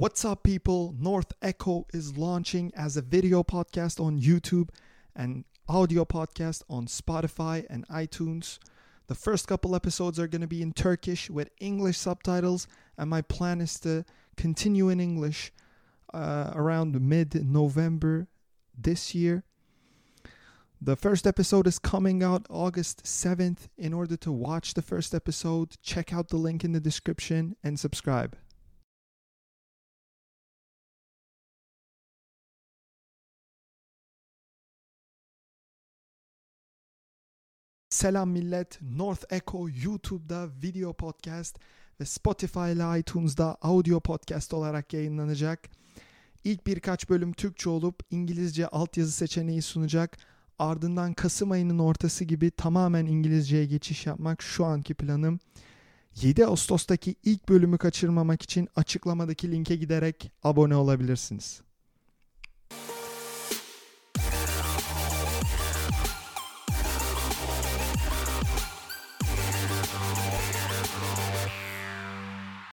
What's up, people? North Echo is launching as a video podcast on YouTube and audio podcast on Spotify and iTunes. The first couple episodes are going to be in Turkish with English subtitles, and my plan is to continue in English uh, around mid November this year. The first episode is coming out August 7th. In order to watch the first episode, check out the link in the description and subscribe. Selam millet. North Echo YouTube'da video podcast ve Spotify ile iTunes'da audio podcast olarak yayınlanacak. İlk birkaç bölüm Türkçe olup İngilizce altyazı seçeneği sunacak. Ardından Kasım ayının ortası gibi tamamen İngilizceye geçiş yapmak şu anki planım. 7 Ağustos'taki ilk bölümü kaçırmamak için açıklamadaki linke giderek abone olabilirsiniz.